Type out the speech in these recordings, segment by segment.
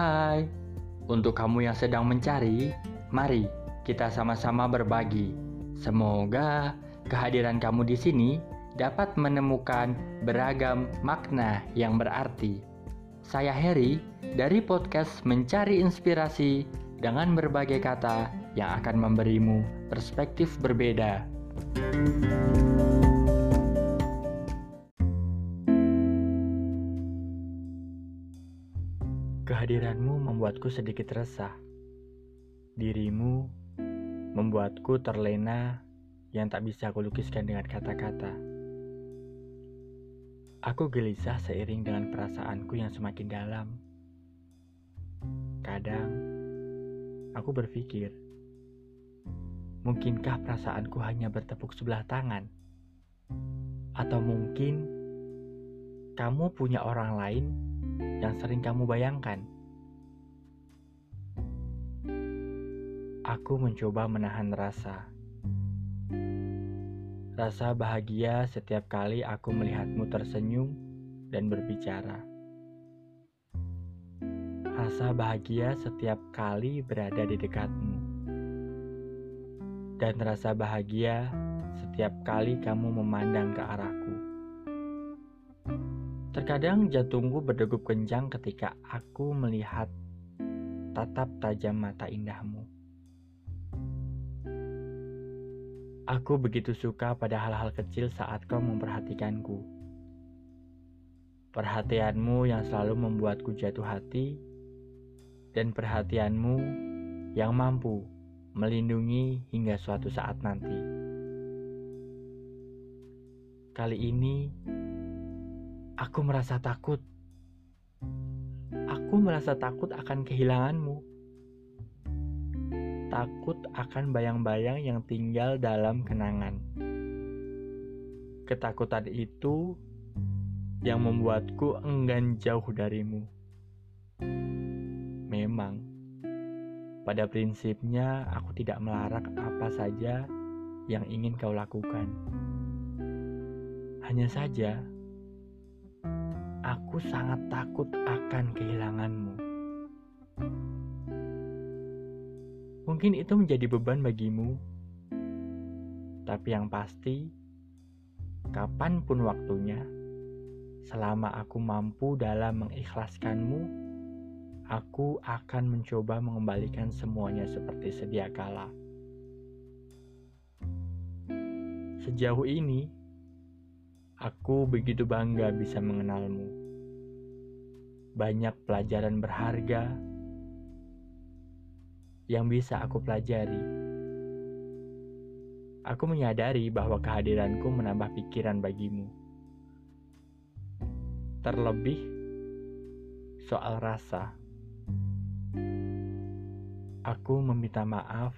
Hai, untuk kamu yang sedang mencari, mari kita sama-sama berbagi. Semoga kehadiran kamu di sini dapat menemukan beragam makna yang berarti. Saya Harry dari podcast Mencari Inspirasi dengan berbagai kata yang akan memberimu perspektif berbeda. Kehadiranmu membuatku sedikit resah. Dirimu membuatku terlena yang tak bisa aku lukiskan dengan kata-kata. Aku gelisah seiring dengan perasaanku yang semakin dalam. Kadang aku berpikir, mungkinkah perasaanku hanya bertepuk sebelah tangan? Atau mungkin kamu punya orang lain yang sering kamu bayangkan. Aku mencoba menahan rasa. Rasa bahagia setiap kali aku melihatmu tersenyum dan berbicara. Rasa bahagia setiap kali berada di dekatmu. Dan rasa bahagia setiap kali kamu memandang ke arahku. Terkadang jantungku berdegup kencang ketika aku melihat tatap tajam mata indahmu. Aku begitu suka pada hal-hal kecil saat kau memperhatikanku. Perhatianmu yang selalu membuatku jatuh hati, dan perhatianmu yang mampu melindungi hingga suatu saat nanti. Kali ini Aku merasa takut. Aku merasa takut akan kehilanganmu. Takut akan bayang-bayang yang tinggal dalam kenangan. Ketakutan itu yang membuatku enggan jauh darimu. Memang, pada prinsipnya aku tidak melarang apa saja yang ingin kau lakukan. Hanya saja, Aku sangat takut akan kehilanganmu. Mungkin itu menjadi beban bagimu, tapi yang pasti, kapan pun waktunya, selama aku mampu dalam mengikhlaskanmu, aku akan mencoba mengembalikan semuanya seperti sedia kala. Sejauh ini, Aku begitu bangga bisa mengenalmu. Banyak pelajaran berharga yang bisa aku pelajari. Aku menyadari bahwa kehadiranku menambah pikiran bagimu. Terlebih soal rasa. Aku meminta maaf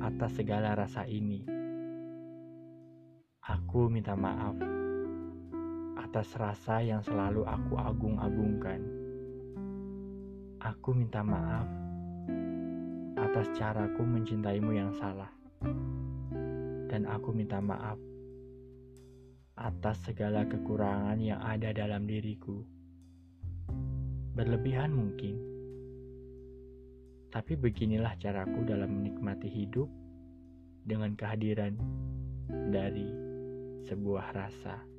atas segala rasa ini. Aku minta maaf atas rasa yang selalu aku agung-agungkan. Aku minta maaf atas caraku mencintaimu yang salah. Dan aku minta maaf atas segala kekurangan yang ada dalam diriku. Berlebihan mungkin, tapi beginilah caraku dalam menikmati hidup dengan kehadiran dari sebuah rasa.